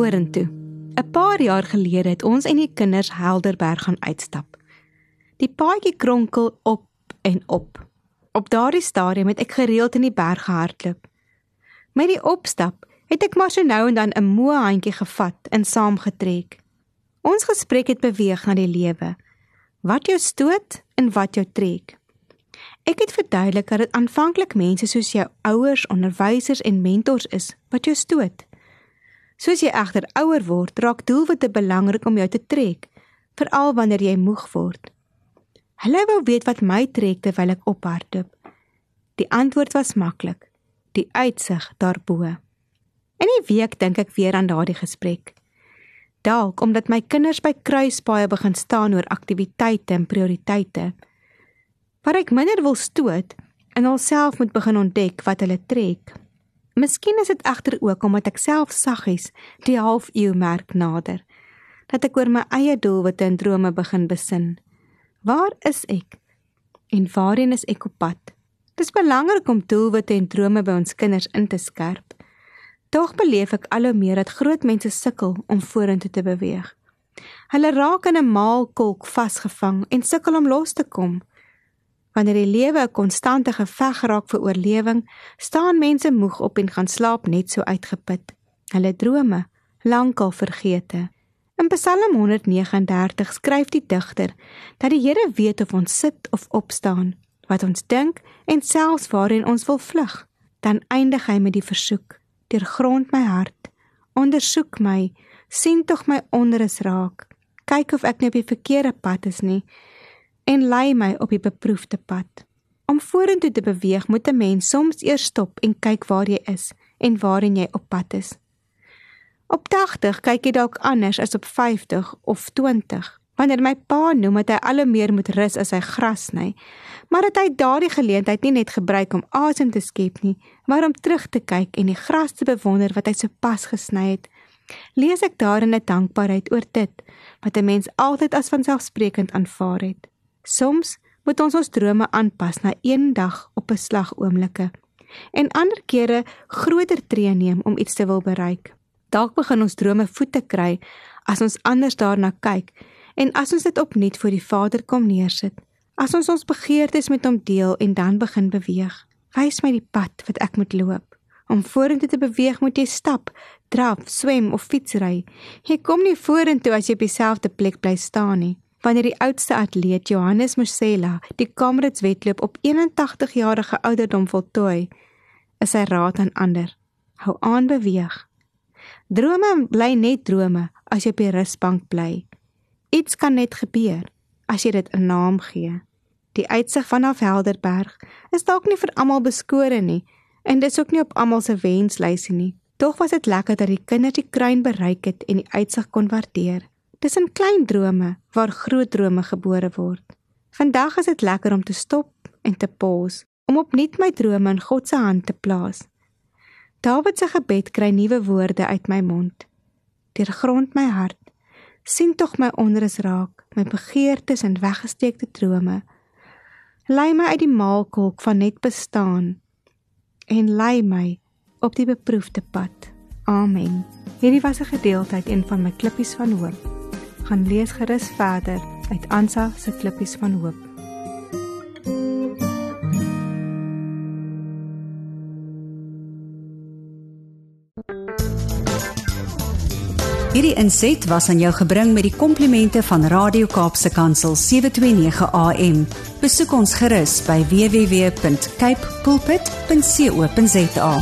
Vorentoe. 'n Paar jaar gelede het ons en die kinders Helderberg gaan uitstap. Die paadjie kronkel op en op. Op daardie stadium het ek gereeld in die berg gehardloop. Met die opstap het ek maar so nou en dan 'n moe handjie gevat en saamgetrek. Ons gesprek het beweeg na die lewe. Wat jou stoot en wat jou trek. Ek het verduidelik dat dit aanvanklik mense soos jou ouers, onderwysers en mentors is wat jou stoot. Soos jy egter ouer word, raak doelwitte belangrik om jou te trek, veral wanneer jy moeg word. Hulle wou weet wat my trek terwyl ek ophardloop. Die antwoord was maklik: die uitsig daarbo. In die week dink ek weer aan daardie gesprek. Dalk omdat my kinders by kruispaaie begin staan oor aktiwiteite en prioriteite. Waar ek minder wil stoot en alself moet begin ontdek wat hulle trek. Miskien is dit egter ook omdat ek self saggies die halfuur merk nader dat ek oor my eie doelwitte en drome begin besin. Waar is ek? En waarheen is ek op pad? Dis belangrik om doelwitte en drome by ons kinders in te skerp. Tog beleef ek al hoe meer dat groot mense sukkel om vorentoe te beweeg. Hulle raak in 'n maalkolk vasgevang en sukkel om los te kom. Wanneer die lewe 'n konstante geveg raak vir oorlewing, staan mense moeg op en gaan slaap net so uitgeput. Hulle drome lankal vergete. In Psalm 139 skryf die digter dat die Here weet of ons sit of opstaan, wat ons dink en selfs waarheen ons wil vlug. Dan eindig hy met die versoek: "Deurgrond my hart, ondersoek my, sien tog my onrus raak. Kyk of ek nie op die verkeerde pad is nie." En lei my op die beproefde pad. Om vorentoe te beweeg, moet 'n mens soms eers stop en kyk waar jy is en waarheen jy op pad is. Op 80 kyk jy dalk anders as op 50 of 20. Wanneer my pa noem dat hy al hoe meer moet rus as hy gras sny, maar dat hy daardie geleentheid nie net gebruik om asem te skep nie, maar om terug te kyk en die gras te bewonder wat hy sopas gesny het, lees ek daarin 'n dankbaarheid oor dit wat 'n mens altyd as vanselfsprekend aanvaar het. Soms moet ons ons drome aanpas na een dag op 'n slag oomblikke en ander kere groter tree neem om iets te wil bereik. Dalk begin ons drome voete kry as ons anders daarna kyk en as ons dit opnuut voor die Vader kom neersit. As ons ons begeertes met hom deel en dan begin beweeg. Wys my die pad wat ek moet loop. Om vorentoe te beweeg moet jy stap, draf, swem of fietsry. Jy kom nie vorentoe as jy op dieselfde plek bly staan nie wanneer die oudste atleet Johannes Mosela die Kamerads wedloop op 81 jarige ouderdom voltooi, is sy raad aan ander: Hou aan beweeg. Drome bly net drome as jy op die rusbank bly. Iets kan net gebeur as jy dit 'n naam gee. Die uitsig vanaf Helderberg is dalk nie vir almal beskore nie en dis ook nie op almal se wenslysie nie. Tog was dit lekker dat die kinders die kruin bereik het en die uitsig kon waardeer. In klein drome waar groot drome gebore word. Vandag is dit lekker om te stop en te pause, om opnuut my drome in God se hand te plaas. Dawid se gebed kry nuwe woorde uit my mond. Deurgrond my hart, sien tog my onrus raak, my begeertes en weggesteekte drome. Lei my uit die maalkolk van net bestaan en lei my op die beproefde pad. Amen. Hierdie was 'n gedeelte uit een van my klippies van hoop gaan lees gerus verder uit Ansa se klippies van hoop. Hierdie inset was aan jou gebring met die komplimente van Radio Kaapse Kansel 729 AM. Besoek ons gerus by www.cape pulpit.co.za.